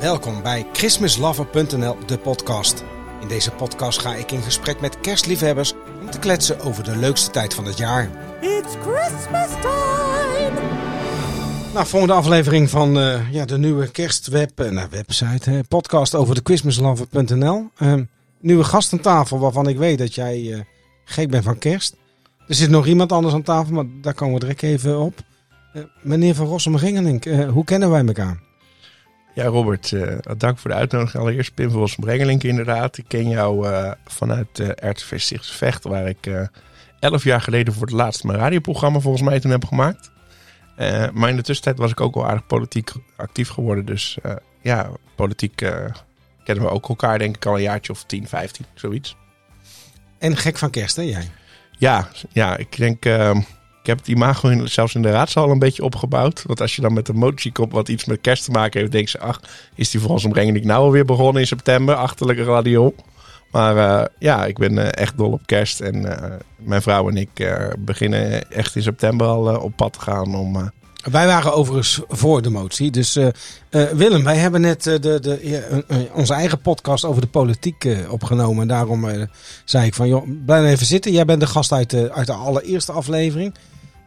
Welkom bij christmaslover.nl, de podcast. In deze podcast ga ik in gesprek met kerstliefhebbers om te kletsen over de leukste tijd van het jaar. It's Christmas time! Nou, volgende aflevering van uh, ja, de nieuwe kerstweb, uh, website, hè, podcast over de christmaslover.nl. Uh, nieuwe gast aan tafel waarvan ik weet dat jij uh, gek bent van kerst. Er zit nog iemand anders aan tafel, maar daar komen we direct even op. meneer Van Rossum-Ringelink, hoe kennen wij elkaar? Ja, Robert, uh, dank voor de uitnodiging. Allereerst Pim van Brengelink inderdaad. Ik ken jou uh, vanuit uh, RTV Stichtse Vecht, waar ik elf jaar geleden voor het laatst mijn radioprogramma volgens mij toen heb gemaakt. maar in de tussentijd was ik ook al aardig politiek actief geworden. Dus ja, politiek kennen we ook elkaar denk ik al een jaartje of 10, 15, zoiets. En gek van kerst hè jij? Ja, ja ik denk ehm, ik heb het imago zelfs in de raadzaal een beetje opgebouwd. Want als je dan met een motie komt wat iets met kerst te maken heeft, denk je, ach, is die voor ons ombrenging nou alweer begonnen in september? Achterlijke radio. Maar uh, ja, ik ben uh, echt dol op kerst. En uh, mijn vrouw en ik beginnen echt in september al op pad te gaan om... Wij waren overigens voor de motie. Dus Willem, wij hebben net de, de, onze eigen podcast over de politiek opgenomen. En daarom zei ik van, joh, blijf even zitten. Jij bent de gast uit de, uit de allereerste aflevering.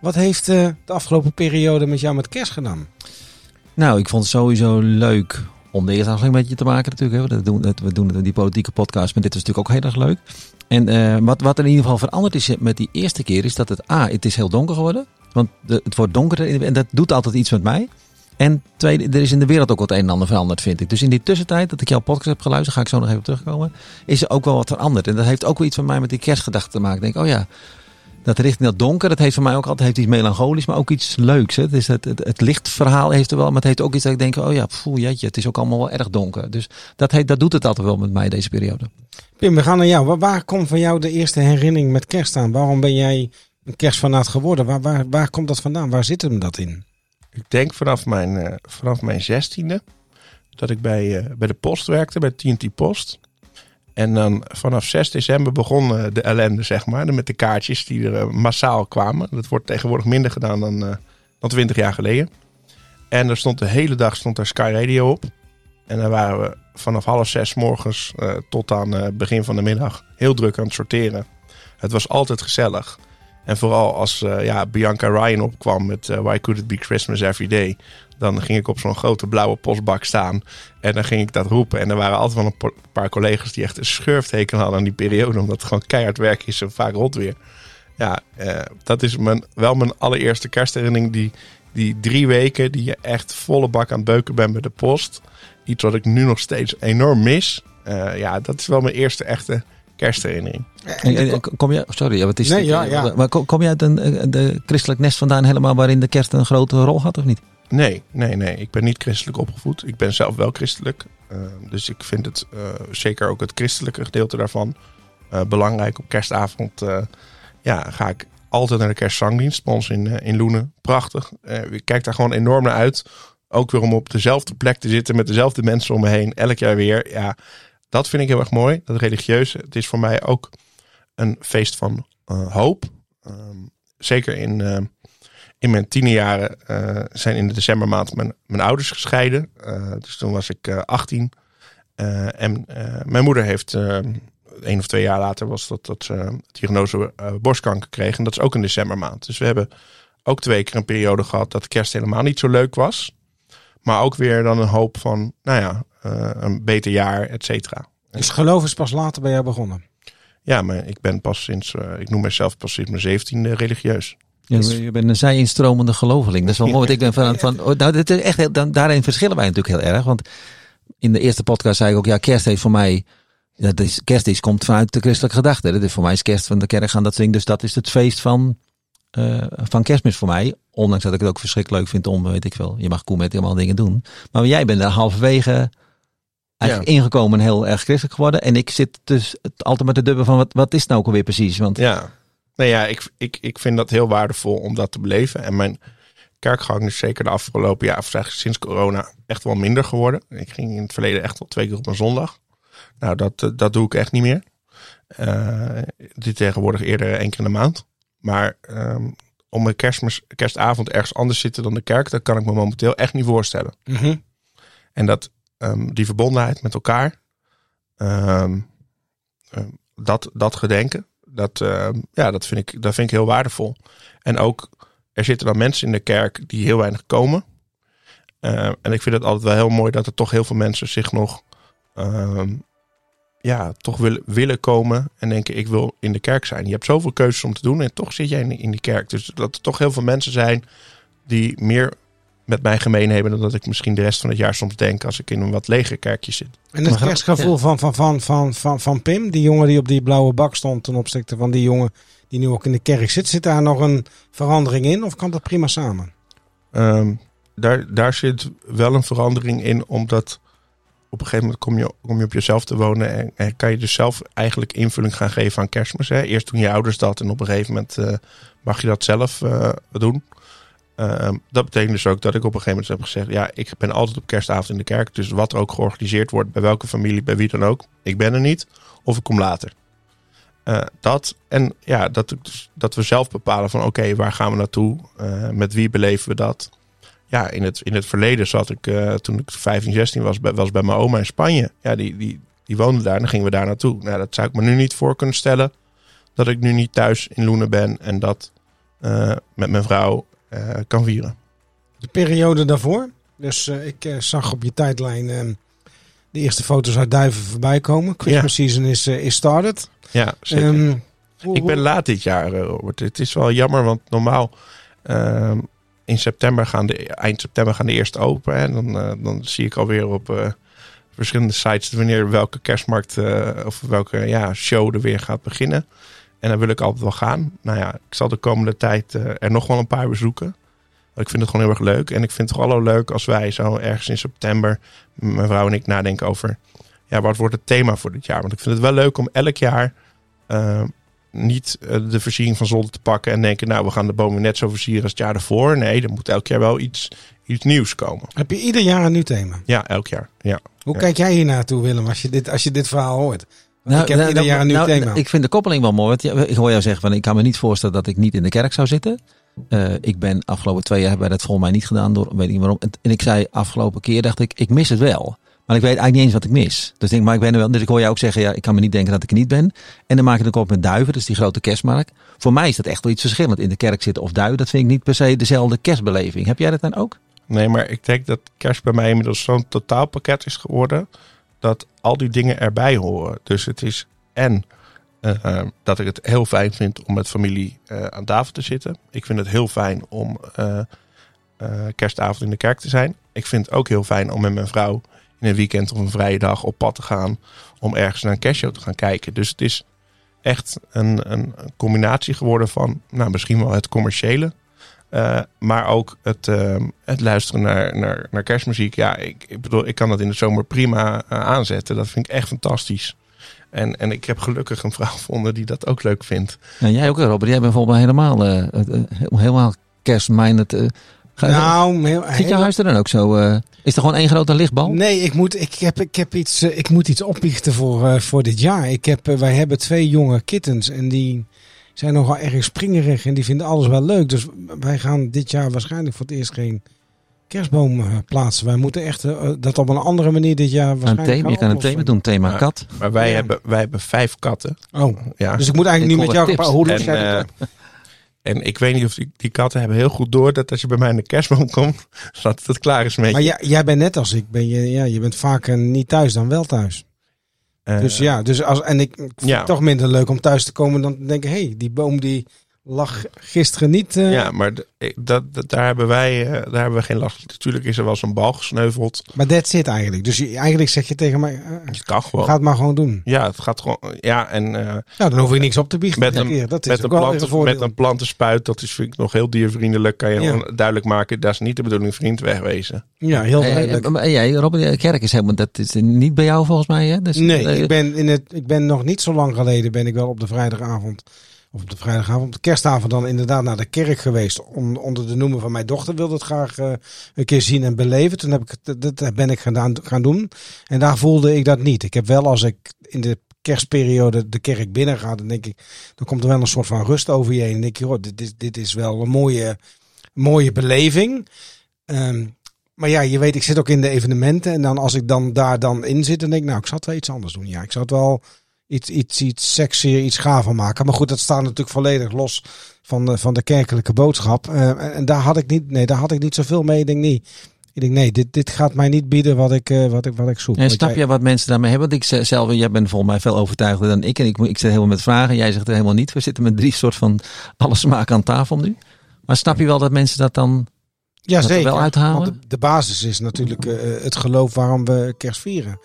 Wat heeft de afgelopen periode met jou met kerst gedaan? Nou, ik vond het sowieso leuk om de eerste aflevering met je te maken natuurlijk. Hè. We, doen, we doen die politieke podcast, maar dit is natuurlijk ook heel erg leuk. En wat, wat in ieder geval veranderd is met die eerste keer, is dat het A, het is heel donker geworden. Want het wordt donkerder en dat doet altijd iets met mij. En tweede, er is in de wereld ook wat een en ander veranderd, vind ik. Dus in die tussentijd dat ik jouw podcast heb geluisterd, ga ik zo nog even terugkomen, is er ook wel wat veranderd. En dat heeft ook wel iets van mij met die kerstgedachte te maken. Ik denk, oh ja, dat richting dat donker, dat heeft voor mij ook altijd heeft iets melancholisch, maar ook iets leuks. Hè? Het, het, lichtverhaal heeft er wel, maar het heeft ook iets dat ik denk, oh ja, jeetje, het is ook allemaal wel erg donker. Dus dat, dat doet het altijd wel met mij deze periode. Pim, we gaan naar jou. Waar komt van jou de eerste herinnering met kerst aan? Waarom ben jij een kerstfanaat geworden? Waar, waar, waar komt dat vandaan? Waar zit hem dat in? Ik denk vanaf mijn, uh, vanaf mijn zestiende dat ik bij, uh, bij de post werkte, bij TNT Post. En dan vanaf 6 december begon eh, de ellende, zeg maar. Met de kaartjes die er eh, massaal kwamen. Dat wordt tegenwoordig minder gedaan dan, dan 20 jaar geleden. En er stond de hele dag stond er Sky Radio op. En dan waren we vanaf half zes morgens tot aan begin van de middag heel druk aan het sorteren. Het was altijd gezellig. En vooral als ja, Bianca Ryan opkwam met Why Could It Be Christmas Every Day. Dan ging ik op zo'n grote blauwe postbak staan. En dan ging ik dat roepen. En er waren altijd wel een paar collega's die echt een schurfteken hadden aan die periode. Omdat het gewoon keihard werk is en vaak rot weer. Ja, eh, dat is mijn, wel mijn allereerste kerstherinnering. Die, die drie weken die je echt volle bak aan het beuken bent bij de post. Iets wat ik nu nog steeds enorm mis. Ja, dat is wel mijn eerste echte kerstherinnering. En, en, kom je, sorry, wat is nee, ja, ja. Maar kom je uit een, de christelijk nest vandaan helemaal waarin de kerst een grote rol had of niet? Nee, nee, nee. Ik ben niet christelijk opgevoed. Ik ben zelf wel christelijk. Uh, dus ik vind het uh, zeker ook het christelijke gedeelte daarvan uh, belangrijk. Op kerstavond ja, ga ik altijd naar de kerstzangdienst bij ons in, in Loenen. Prachtig. ik kijk daar gewoon enorm naar uit. Ook weer om op dezelfde plek te zitten met dezelfde mensen om me heen. Elk jaar weer. Ja, dat vind ik heel erg mooi. Dat religieuze. Het is voor mij ook een feest van hoop. Ehm, zeker in in mijn tienerjaren uh, zijn in de decembermaand mijn, mijn ouders gescheiden. Uh, dus toen was ik uh, 18. en mijn moeder heeft één of twee jaar later was dat, dat ze diagnose borstkanker kreeg. En dat is ook een decembermaand. Dus we hebben ook twee keer een periode gehad dat kerst helemaal niet zo leuk was. Maar ook weer dan een hoop van, nou ja, een beter jaar, et cetera. Dus geloof is pas later bij jou begonnen? Ja, maar ik ben pas sinds, ik noem mezelf pas sinds mijn zeventiende religieus. Ja, je bent een zij-instromende geloveling. Dat is wel mooi. ik ben van, van oh, nou, dit is echt heel, dan, daarin verschillen wij natuurlijk heel erg. Want in de eerste podcast zei ik ook, ja, kerst heeft voor mij, dat is, kerst is, komt vanuit de christelijke gedachte. Dat is voor mij is kerst van de kerk gaan dat zingen. Dus dat is het feest van, uh, van kerstmis voor mij. Ondanks dat ik het ook verschrikkelijk leuk vind om, weet ik veel, je mag koe met helemaal dingen doen. Maar jij bent daar halverwege eigenlijk ingekomen en heel erg christelijk geworden. En ik zit dus altijd met de dubbe van, wat, wat is het nou ook alweer precies? Want ja. Nou ja, ik, ik, ik vind dat heel waardevol om dat te beleven. En mijn kerkgang is zeker de afgelopen jaar, of eigenlijk sinds corona, echt wel minder geworden. Ik ging in het verleden echt wel twee keer op een zondag. Nou, dat, eh, dat doe ik echt niet meer. Uh, dit tegenwoordig eerder één keer in de maand. Maar um, om een kerstmis, kerstavond ergens anders zitten dan de kerk, dat kan ik me momenteel echt niet voorstellen. Mm En dat ehm, die verbondenheid met elkaar. Ehm, ehm, dat, dat gedenken. Dat, ja, dat, vind ik, dat vind ik heel waardevol. En ook, er zitten dan mensen in de kerk die heel weinig komen. En ik vind het altijd wel heel mooi dat er toch heel veel mensen zich nog ja, toch willen, willen komen en denken ik wil in de kerk zijn. Je hebt zoveel keuzes om te doen en toch zit jij in, in die kerk. Dus dat er toch heel veel mensen zijn die meer met mij gemeen hebben dan dat ik misschien de rest van het jaar soms denk als ik in een wat leger kerkje zit. En het kerstgevoel ja. van, van, van, van, van, van Pim, die jongen die op die blauwe bak stond ten opzichte van die jongen die nu ook in de kerk zit. Zit daar nog een verandering in of kan dat prima samen? Ehm, daar, daar zit wel een verandering in, omdat op een gegeven moment kom je, kom je op jezelf te wonen en, en kan je dus zelf eigenlijk invulling gaan geven aan kerstmis. Hè? Eerst doen je ouders dat en op een gegeven moment eh, mag je dat zelf eh, doen. Ehm, dat betekent dus ook dat ik op een gegeven moment heb gezegd: ja, ik ben altijd op kerstavond in de kerk. Dus wat er ook georganiseerd wordt, bij welke familie, bij wie dan ook, ik ben er niet of ik kom later. Eh, dat en ja, dat, dus- dat we zelf bepalen van oké, waar gaan we naartoe? Eh, met wie beleven we dat? Ja, in het, in het verleden zat ik, eh, toen ik 15, 16 was, bij, was bij mijn oma in Spanje. Ja, die, die, die woonde daar en dan gingen we daar naartoe. Nou, dat zou ik me nu niet voor kunnen stellen. Dat ik nu niet thuis in Loenen ben en dat eh, met mijn vrouw eh, kan vieren. De periode daarvoor. Dus eh, ik eh, zag op je tijdlijn eh, de eerste foto's uit Duiven voorbij komen. Christmas season is, eh, is started. Ja, zeker. Ehm, hoe- Ik ben laat dit jaar, eh, Robert. Het is wel jammer, want normaal ehm, in september gaan de, eind september gaan de eerste open. En dan, eh, dan zie ik alweer op eh, verschillende sites wanneer welke kerstmarkt eh, of welke ja, show er weer gaat beginnen. En dan wil ik altijd wel gaan. Nou ja, ik zal de komende tijd eh, er nog wel een paar bezoeken. Ik vind het gewoon heel erg leuk. En ik vind het vooral ook leuk als wij zo ergens in september, mijn vrouw en ik, nadenken over ja, wat wordt het thema voor dit jaar. Want ik vind het wel leuk om elk jaar eh, niet eh, de versiering van zolder te pakken en denken, nou, we gaan de bomen net zo versieren als het jaar ervoor. Nee, er moet elk jaar wel iets, iets nieuws komen. Heb je ieder jaar een nieuw thema? Ja, elk jaar. Ja. Hoe Ja. kijk jij hier naartoe, Willem, als je dit, als je dit verhaal hoort? Want ik heb nou, ieder nou, jaar een nieuw nou, thema. Ik vind de koppeling wel mooi. Want ik hoor jou zeggen, van, ik kan me niet voorstellen dat ik niet in de kerk zou zitten. Eh, ik ben afgelopen twee jaar bij dat volgens mij niet gedaan. Door, weet niet waarom. En, en ik zei afgelopen keer, dacht ik, ik mis het wel. Maar ik weet eigenlijk niet eens wat ik mis. Dus ik denk, maar ik ben er wel. Dus ik hoor jou ook zeggen, ja, ik kan me niet denken dat ik er niet ben. En dan maak ik de kop met duiven, dus die grote kerstmarkt. Voor mij is dat echt wel iets verschillend. In de kerk zitten of duiven, dat vind ik niet per se dezelfde kerstbeleving. Heb jij dat dan ook? Nee, maar ik denk dat kerst bij mij inmiddels zo'n totaalpakket is geworden. Dat al die dingen erbij horen. Dus het is en eh, eh, dat ik het heel fijn vind om met familie eh, aan tafel te zitten. Ik vind het heel fijn om kerstavond in de kerk te zijn. Ik vind het ook heel fijn om met mijn vrouw in een weekend of een vrije dag op pad te gaan. Om ergens naar een kerstshow te gaan kijken. Dus het is echt een een combinatie geworden van nou, misschien wel het commerciële. Eh, maar ook het, ehm, het luisteren naar, naar, naar kerstmuziek. Ja, ik, ik bedoel, ik kan dat in de zomer prima eh, aanzetten. Dat vind ik echt fantastisch. En, en ik heb gelukkig een vrouw gevonden die dat ook leuk vindt. En jij ook, Robert. Jij bent volgens mij helemaal, eh, helemaal kerstminded. Ga- nou, heel, Zit jouw huis er dan ook zo? eh, is er gewoon één grote lichtbal? Nee, ik moet, ik heb, ik heb iets, eh, ik moet iets opbiechten voor, eh, voor dit jaar. Ik heb, wij hebben twee jonge kittens en die zijn nogal erg springerig en die vinden alles wel leuk. Dus wij gaan dit jaar waarschijnlijk voor het eerst geen kerstboom eh, plaatsen. Wij moeten echt eh, dat op een andere manier dit jaar Een waarschijnlijk thema, je kan een thema doen, thema Ja. kat. Maar wij, Ja. hebben, wij hebben vijf katten. Oh, Ja. dus ik moet eigenlijk Ik nu met jou... tips. Hoe doe En, jij eh, dat? en ik weet niet of die, die katten hebben heel goed door dat als je bij mij in de kerstboom komt, dat het klaar is met Maar je. jij, jij bent net als ik. Ben je, ja, je bent vaker niet thuis dan wel thuis. Eh, Dus ja, dus als, en ik ik vind Ja. het toch minder leuk om thuis te komen dan te denken... hé, hey, die boom die lag gisteren niet... eh, Ja, maar ik- dat, dat, daar, hebben wij, eh, daar hebben we geen last van. Natuurlijk is er wel zo'n bal gesneuveld. Maar that's it eigenlijk. Dus je, eigenlijk zeg je tegen mij, eh, Het kan gewoon. ga het maar gewoon doen. Ja, het gaat gewoon. Ja, en eh, Nou, dan hoef ik niks op te biechten. Met een- keer. Dat is met, een ook wel planten, een voordeel. met een plantenspuit, dat is vind ik nog heel diervriendelijk. Kan je Ja. duidelijk maken, dat is niet de bedoeling, vriend, wegwezen. Ja, heel Eh, duidelijk. eh, maar jij, Robert, kerk is helemaal, dat is niet bij jou volgens mij. Hè? Dus, Nee, eh, ik ben, in het, ik ben nog niet zo lang geleden ben ik wel op de vrijdagavond, of op de vrijdagavond, op de kerstavond dan inderdaad naar de kerk geweest. Om, onder de noemer van mijn dochter wilde het graag eh, een keer zien en beleven. Toen heb ik, dat, ben ik gaan doen. En daar voelde ik dat niet. Ik heb wel als ik in de kerstperiode de kerk binnen ga, dan denk ik, dan komt er wel een soort van rust over je heen. En denk je, oh, dit, is, dit is wel een mooie, mooie beleving. Ehm, Maar ja, je weet, ik zit ook in de evenementen. En dan als ik dan daar dan in zit, dan denk ik, nou, ik het wel iets anders doen. Ja, ik het wel iets, iets, iets sexier, iets gaver maken. Maar goed, dat staat natuurlijk volledig los van de, van de kerkelijke boodschap. Eh, en, en daar had ik niet, nee, daar had ik niet zoveel mee. Ik denk niet. Ik denk, nee, dit, dit gaat mij niet bieden wat ik, eh, wat ik, wat ik zoek. En snap jij- je wat mensen daarmee hebben? Want ik ze- zelf, jij bent volgens mij veel overtuigder dan ik. En ik, moet- ik zit helemaal met vragen. Jij zegt er helemaal niet. We zitten met drie soort van alle smaken aan tafel nu. Maar snap je wel dat mensen dat dan... Ja, dat er zeker. wel uithalen? Want de, de basis is natuurlijk eh, het geloof waarom we kerst vieren.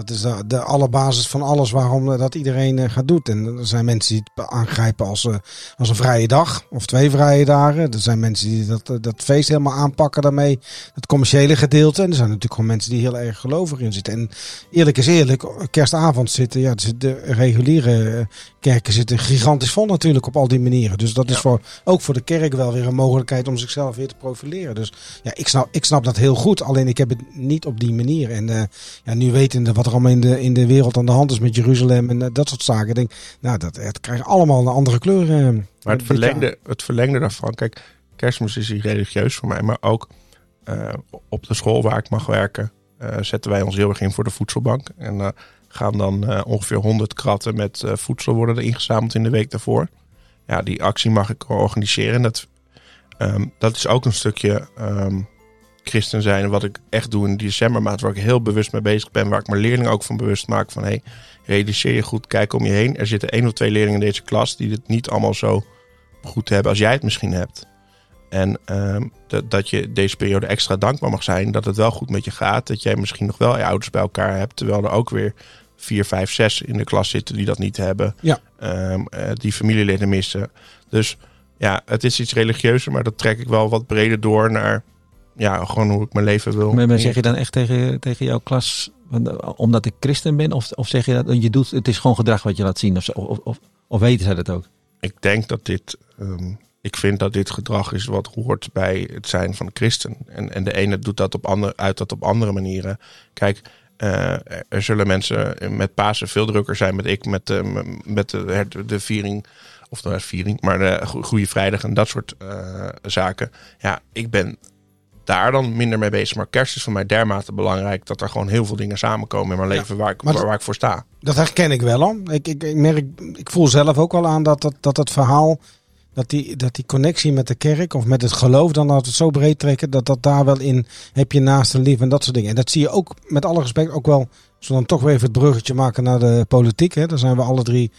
Dat is de, de alle basis van alles waarom eh, dat iedereen eh, gaat doen. En er zijn mensen die het aangrijpen als, eh, als een vrije dag of twee vrije dagen. Er zijn mensen die dat, dat feest helemaal aanpakken daarmee. Het commerciële gedeelte. En er zijn natuurlijk gewoon mensen die heel erg gelovig in zitten. En eerlijk is eerlijk, kerstavond zitten, ja, de reguliere kerken zitten gigantisch vol natuurlijk op al die manieren. Dus dat is Ja. voor, ook voor de kerk wel weer een mogelijkheid om zichzelf weer te profileren. Dus ja, ik snap, ik snap dat heel goed. Alleen ik heb het niet op die manier. En eh, ja, nu wetende wat er allemaal in de, in de wereld aan de hand is met Jeruzalem en eh, dat soort zaken. Denk, nou, dat, het krijgt allemaal een andere kleur. eh, Maar het verlengde, het verlengde daarvan, kijk, kerstmis is hier religieus voor mij, maar ook eh, op de school waar ik mag werken, zetten wij ons heel erg in voor de voedselbank. En eh, gaan dan ongeveer 100 kratten met voedsel worden er ingezameld in de week daarvoor. Ja, die actie mag ik organiseren. En dat, ehm, dat is ook een stukje ehm, christen zijn. Wat ik echt doe in die decembermaand, waar ik heel bewust mee bezig ben. Waar ik mijn leerlingen ook van bewust maak van... Hey, realiseer je goed, kijk om je heen. Er zitten één of twee leerlingen in deze klas die het niet allemaal zo goed hebben als jij het misschien hebt. En ehm, dat, dat je deze periode extra dankbaar mag zijn. Dat het wel goed met je gaat. Dat jij misschien nog wel je ouders bij elkaar hebt. Terwijl er ook weer vier, vijf, zes in de klas zitten die dat niet hebben. Ja. Ehm, eh, die familieleden missen. Dus ja, het is iets religieuzer. Maar dat trek ik wel wat breder door naar ja, gewoon hoe ik mijn leven wil. Maar, maar zeg je dan echt tegen, tegen jouw klas, eh, omdat ik christen ben? Of, of zeg je dat je doet, het is gewoon gedrag wat je laat zien? Of, of, of, of weten zij dat ook? ik denk dat dit. ehm, ik vind dat dit gedrag is wat hoort bij het zijn van christen. En, en de ene doet dat op andere, uit dat op andere manieren. Kijk, eh, er zullen mensen met Pasen veel drukker zijn met ik, met, de met de, de viering. Of de viering, maar de Go- Goede Vrijdag en dat soort eh, zaken. Ja, ik ben daar dan minder mee bezig. Maar kerst is voor mij dermate belangrijk dat er gewoon heel veel dingen samenkomen in mijn Ja, leven waar ik, waar, dat- waar ik voor sta. Dat herken ik wel hoor. Ik, ik, ik merk, ik voel zelf ook wel aan dat dat, dat het verhaal, dat die, dat die connectie met de kerk of met het geloof, dan we het zo breed trekken, dat dat daar wel in heb je naast een lief en dat soort dingen. En dat zie je ook met alle respect ook wel, als we dan toch weer even het bruggetje maken naar de politiek, hè, daar zijn we alle drie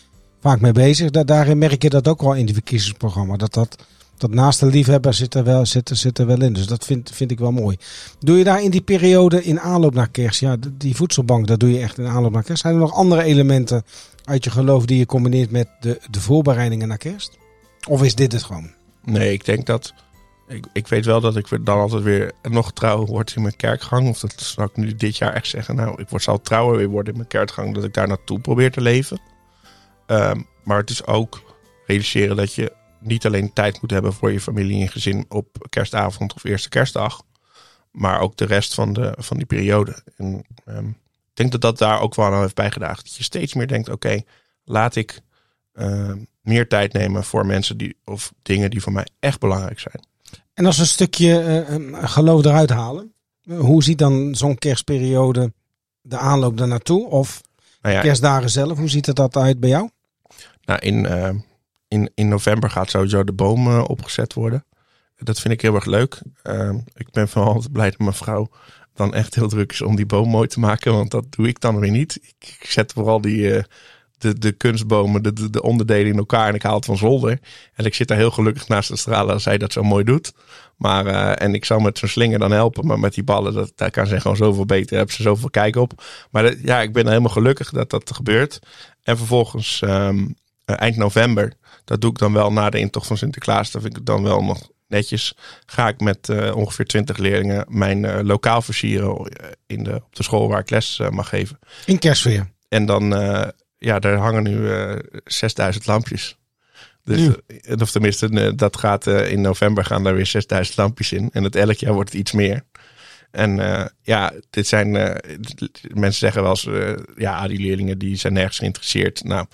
vaak mee bezig. Da daarin merk je dat ook wel in die verkiezingsprogramma, dat dat, dat naast de liefhebber zit er wel, zit, er- zit er wel in. Dus dat vind, vind ik wel mooi. Doe je daar in die periode in aanloop naar kerst, ja, die voedselbank, dat doe je echt in aanloop naar kerst. Zijn er nog andere elementen uit je geloof die je combineert met de, de voorbereidingen naar kerst? Of is dit het gewoon? Nee, ik denk dat. Ik, ik weet wel dat ik dan altijd weer nog trouwer word in mijn kerkgang. Of dat zou ik nu dit jaar echt zeggen. Nou, ik word, zal trouwer weer worden in mijn kerkgang. Dat ik daar naartoe probeer te leven. Ehm, maar het is ook realiseren dat je niet alleen tijd moet hebben voor je familie en gezin op kerstavond of eerste kerstdag. Maar ook de rest van, de, van die periode. En, ehm, ik denk dat dat daar ook wel aan heeft bijgedragen. Dat je steeds meer denkt: oké, laat ik ehm, meer tijd nemen voor mensen die, of dingen die voor mij echt belangrijk zijn. En als we een stukje eh, eh, geloof eruit halen, eh, hoe ziet dan zo'n kerstperiode de aanloop daar naartoe? Of Nou ja, kerstdagen zelf, hoe ziet het dat uit bij jou? nou in, in, in november gaat sowieso de boom eh, opgezet worden. Dat vind ik heel erg leuk. Ehm, ik ben vooral altijd blij dat mijn vrouw dan echt heel druk is om die boom mooi te maken. Want dat doe ik dan weer niet. Ik, ik zet vooral die, eh, de, de kunstbomen, de, de, de onderdelen in elkaar en ik haal het van zolder. En ik zit daar heel gelukkig naast te stralen als zij dat zo mooi doet. Maar, eh, en ik zal met zo'n slinger dan helpen. Maar met die ballen, dat, daar kan ze gewoon zoveel beter. Daar hebben ze zoveel kijk op. Maar ja, ik ben helemaal gelukkig dat dat gebeurt. En vervolgens ehm, eh, eind november, dat doe ik dan wel na de intocht van Sinterklaas. Dat vind ik dan wel nog netjes. Ga ik met eh, ongeveer 20 leerlingen mijn eh, lokaal versieren eh, in de, op de school waar ik les mag geven. In kerstfeer. En dan, ja, daar hangen nu eh 6000 lampjes. Dus, Nu? of tenminste, dat gaat in november gaan daar weer 6000 lampjes in. En het elk jaar wordt het iets meer. En ja, dit zijn, mensen zeggen wel eens, ja, die leerlingen die zijn nergens geïnteresseerd. Nou,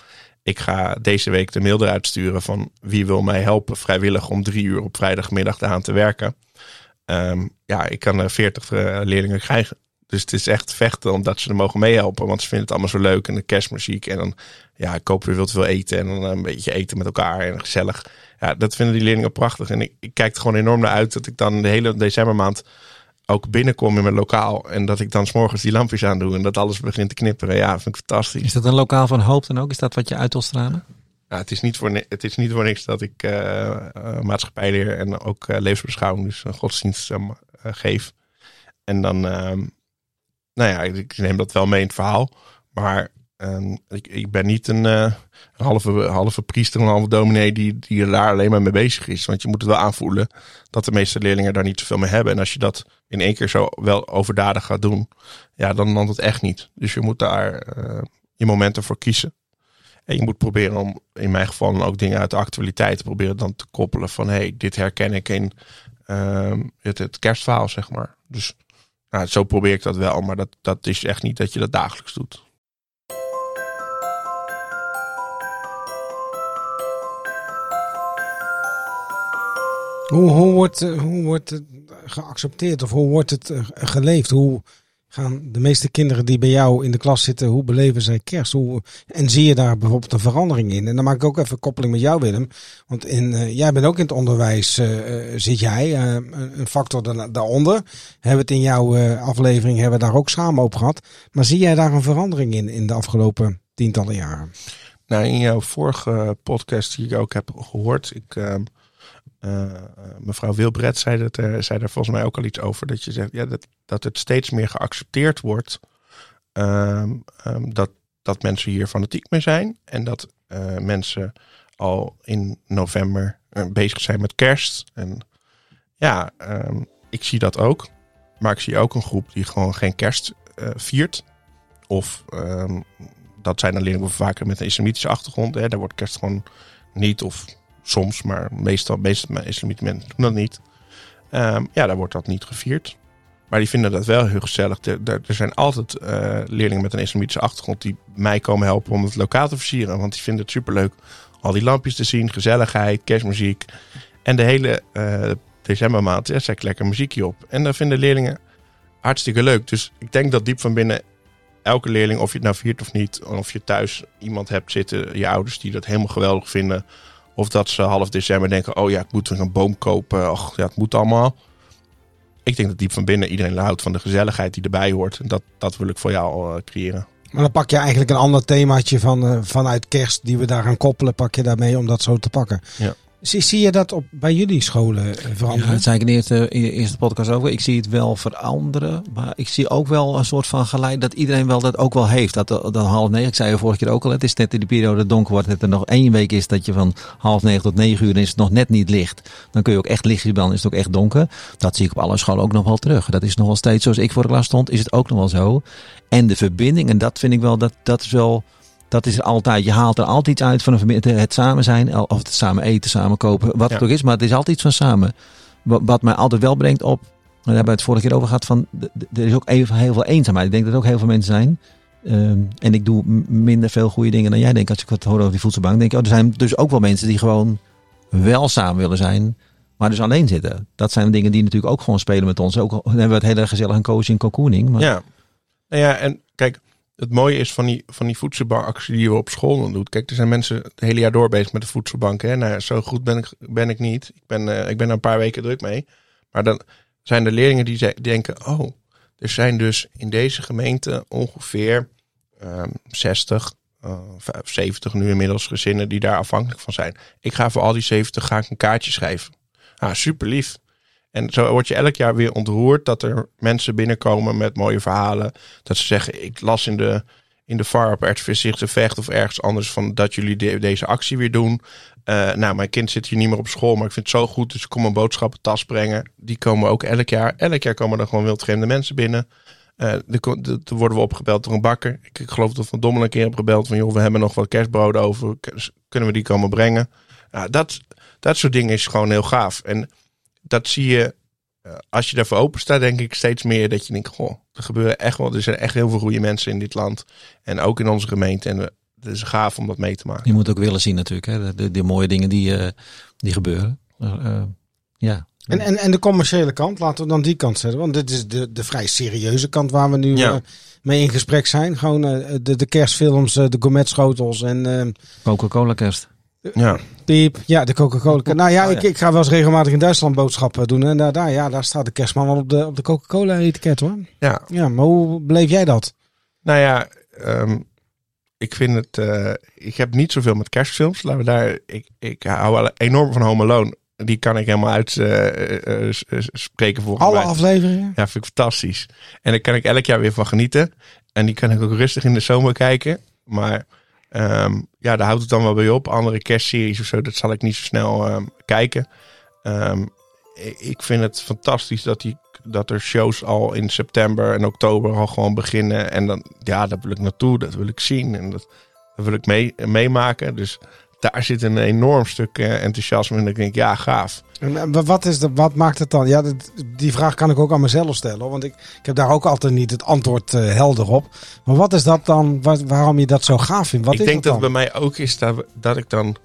ik ga deze week de mail eruit sturen van wie wil mij helpen vrijwillig om drie uur op vrijdagmiddag aan te werken. Ehm, ja, ik kan er 40 eh, leerlingen krijgen. Dus het is echt vechten omdat ze er mogen meehelpen. Want ze vinden het allemaal zo leuk. En de kerstmuziek. En dan ja, kopen we wilt veel eten. En dan een beetje eten met elkaar. En gezellig. Ja, dat vinden die leerlingen prachtig. En ik, ik kijk er gewoon enorm naar uit dat ik dan de hele decembermaand ook binnenkom in mijn lokaal. En dat ik dan s'morgens die lampjes aan doe. En dat alles begint te knipperen. Ja, vind ik fantastisch. Is dat een lokaal van hoop dan ook? Is dat wat je uit wil stralen? Ja, het, is niet voor, het is niet voor niks dat ik eh eh, maatschappij leer en ook eh, levensbeschouwing, dus een godsdienst eh, eh, geef. En dan, ehm, nou ja, ik neem dat wel mee in het verhaal. Maar ehm, ik, ik ben niet een, eh, een halve, halve priester, een halve dominee die, die daar alleen maar mee bezig is. Want je moet het wel aanvoelen dat de meeste leerlingen daar niet zoveel mee hebben. En als je dat in één keer zo wel overdadig gaat doen, ja, dan landt het echt niet. Dus je moet daar eh, je momenten voor kiezen. En je moet proberen om, in mijn geval, ook dingen uit de actualiteit te proberen dan te koppelen van, hey, dit herken ik in ehm, het, het kerstverhaal, zeg maar. Dus nou, zo probeer ik dat wel, maar dat, dat is echt niet dat je dat dagelijks doet. Hoe, hoe, wordt, eh, hoe wordt het geaccepteerd of hoe wordt het eh, geleefd? Hoe gaan de meeste kinderen die bij jou in de klas zitten, hoe beleven zij kerst? Hoe, en zie je daar bijvoorbeeld een verandering in? En dan maak ik ook even koppeling met jou, Willem. Want in, eh, jij bent ook in het onderwijs, eh, zit jij, een factor da- daaronder. Hebben we het in jouw aflevering, hebben we daar ook samen over gehad. Maar zie jij daar een verandering in, in de afgelopen tientallen jaren? Nou, in jouw vorige podcast die ik ook heb gehoord, ik, eh, eh, mevrouw Wilbret zei, dat, er zei daar volgens mij ook al iets over. Dat je zegt ja, dat, dat het steeds meer geaccepteerd wordt ehm, ehm, dat, dat mensen hier fanatiek mee zijn. En dat eh, mensen al in november eh, bezig zijn met kerst. En ja, ehm, ik zie dat ook. Maar ik zie ook een groep die gewoon geen kerst eh, viert. Of dat zijn leerlingen vaker met een islamitische achtergrond. Hè. Daar wordt kerst gewoon niet, of soms, maar meestal, meestal islamitische mensen doen dat niet. Ehm, ja, daar wordt dat niet gevierd. Maar die vinden dat wel heel gezellig. Er, er, zijn altijd eh, leerlingen met een islamitische achtergrond die mij komen helpen om het lokaal te versieren. Want die vinden het superleuk. Al die lampjes te zien, gezelligheid, kerstmuziek. En de hele eh, decembermaand ja, zet ik lekker muziekje op. En dat vinden leerlingen hartstikke leuk. Dus ik denk dat diep van binnen elke leerling, of je het nou viert of niet, of je thuis iemand hebt zitten, je ouders die dat helemaal geweldig vinden, of dat ze half december denken, oh ja, ik moet een boom kopen, och ja, het moet allemaal. Ik denk dat diep van binnen iedereen houdt van de gezelligheid die erbij hoort. En dat, dat wil ik voor jou eh, creëren. Maar dan pak je eigenlijk een ander themaatje van, eh, vanuit kerst die we daar gaan koppelen, pak je daarmee om dat zo te pakken. Ja. Zie, zie je dat op, bij jullie scholen eh, Ja, veranderen? dat zei ik in de eerste, in eerste podcast ook. Ik zie het wel veranderen. Maar ik zie ook wel een soort van geleid dat iedereen wel dat ook wel heeft. Dat, dat half negen, ik zei je vorige keer ook al. Het is net in de periode donker wordt. Dat er nog één week is dat je van half negen tot negen uur is het nog net niet licht. Dan kun je ook echt lichtjes dan is het ook echt donker. Dat zie ik op alle scholen ook nog wel terug. Dat is nog wel steeds zoals ik voor de klas stond. Is het ook nog wel zo. En de verbinding, en dat vind ik wel, dat, dat is wel... Dat is er altijd. Je haalt er altijd iets uit van een. Het samen zijn, of het samen eten, samen kopen, wat het ook is. Maar het is altijd iets van samen. Wat, wat mij altijd wel brengt op, daar hebben we het vorige keer over gehad, van er is ook even heel veel eenzaamheid. Ik denk dat er ook heel veel mensen zijn. Ehm, en ik doe minder veel goede dingen dan jij denkt. Als ik wat hoor over die voedselbank, denk ik, oh, er zijn dus ook wel mensen die gewoon wel samen willen zijn, maar dus alleen zitten. Dat zijn dingen die natuurlijk ook gewoon spelen met ons. Ook al hebben we het hele gezellig een coaching, cocooning. Maar Ja. Nou ja, en kijk, het mooie is van die, van die voedselbankactie die je op school dan doet. Kijk, er zijn mensen het hele jaar door bezig met de voedselbank. Nou zo goed ben ik, ben ik niet. Ik ben, eh, ik ben er een paar weken druk mee. Maar dan zijn er leerlingen die denken, oh, er zijn dus in deze gemeente ongeveer ehm 60, eh, 70 nu inmiddels gezinnen die daar afhankelijk van zijn. Ik ga voor al die 70 ga een kaartje schrijven. Ah, super lief. En zo word je elk jaar weer ontroerd dat er mensen binnenkomen met mooie verhalen. Dat ze zeggen, ik las in de, in de VAR op de Vecht of ergens anders van dat jullie de- deze actie weer doen. Eh, nou, mijn kind zit hier niet meer op school, maar ik vind het zo goed, dus ik kom een boodschappentas brengen. Die komen ook elk jaar. Elk jaar komen er gewoon wildvreemde mensen binnen. Er worden we opgebeld door een bakker. Ik, ik geloof dat Van Dommel een keer heb gebeld van... joh, we hebben nog wat kerstbroden over. Kunnen we die komen brengen? Nou, dat, dat soort dingen is gewoon heel gaaf. En dat zie je, eh, als je daarvoor open staat, denk ik steeds meer dat je denkt... goh, er gebeuren echt wel... Er zijn echt heel veel goede mensen in dit land. En ook in onze gemeente. En het is gaaf om dat mee te maken. je moet ook willen zien natuurlijk. Hè? De, de, mooie dingen die, eh, die gebeuren. Eh, ja. En, en, en de commerciële kant, laten we dan die kant zetten. Want dit is de, de vrij serieuze kant waar we nu Ja. eh, mee in gesprek zijn. Gewoon de, de kerstfilms, de gourmetschotels en eh, Coca-Cola kerst. Ja. piep. Ja, de Coca-Cola. Nou ja, ik, ik ga wel eens regelmatig in Duitsland boodschappen doen. En daar, daar, ja, daar staat de kerstman al op de, op de Coca-Cola etiket hoor. ja. Ja, maar hoe beleef jij dat? Nou ja, ehm, ik vind het. eh, ik heb niet zoveel met kerstfilms. Laten we daar. Ik, ik hou wel enorm van Home Alone. Die kan ik helemaal uitspreken voor Alle afleveringen? Ja, vind ik fantastisch. En daar kan ik elk jaar weer van genieten. En die kan ik ook rustig in de zomer kijken. Maar ehm, ja, daar houdt het dan wel bij op. Andere kerstseries of zo, dat zal ik niet zo snel ehm, kijken. Ehm, ik- vind het fantastisch dat, die, dat er shows al in september en oktober al gewoon beginnen. En dan, ja, daar wil ik naartoe, dat wil ik zien. En dat, dat wil ik mee, meemaken. Dus daar zit een enorm stuk eh, enthousiasme in. Dat ik denk, ja, gaaf. En eh, wat, is de, wat maakt het dan? Ja, dat- die vraag kan ik ook aan mezelf stellen. Want ik, ik heb daar ook altijd niet het antwoord eh, helder op. Maar wat is dat dan? Waarom je dat zo gaaf vindt? Wat ik is denk dat dan? het bij mij ook is dat, dat ik dan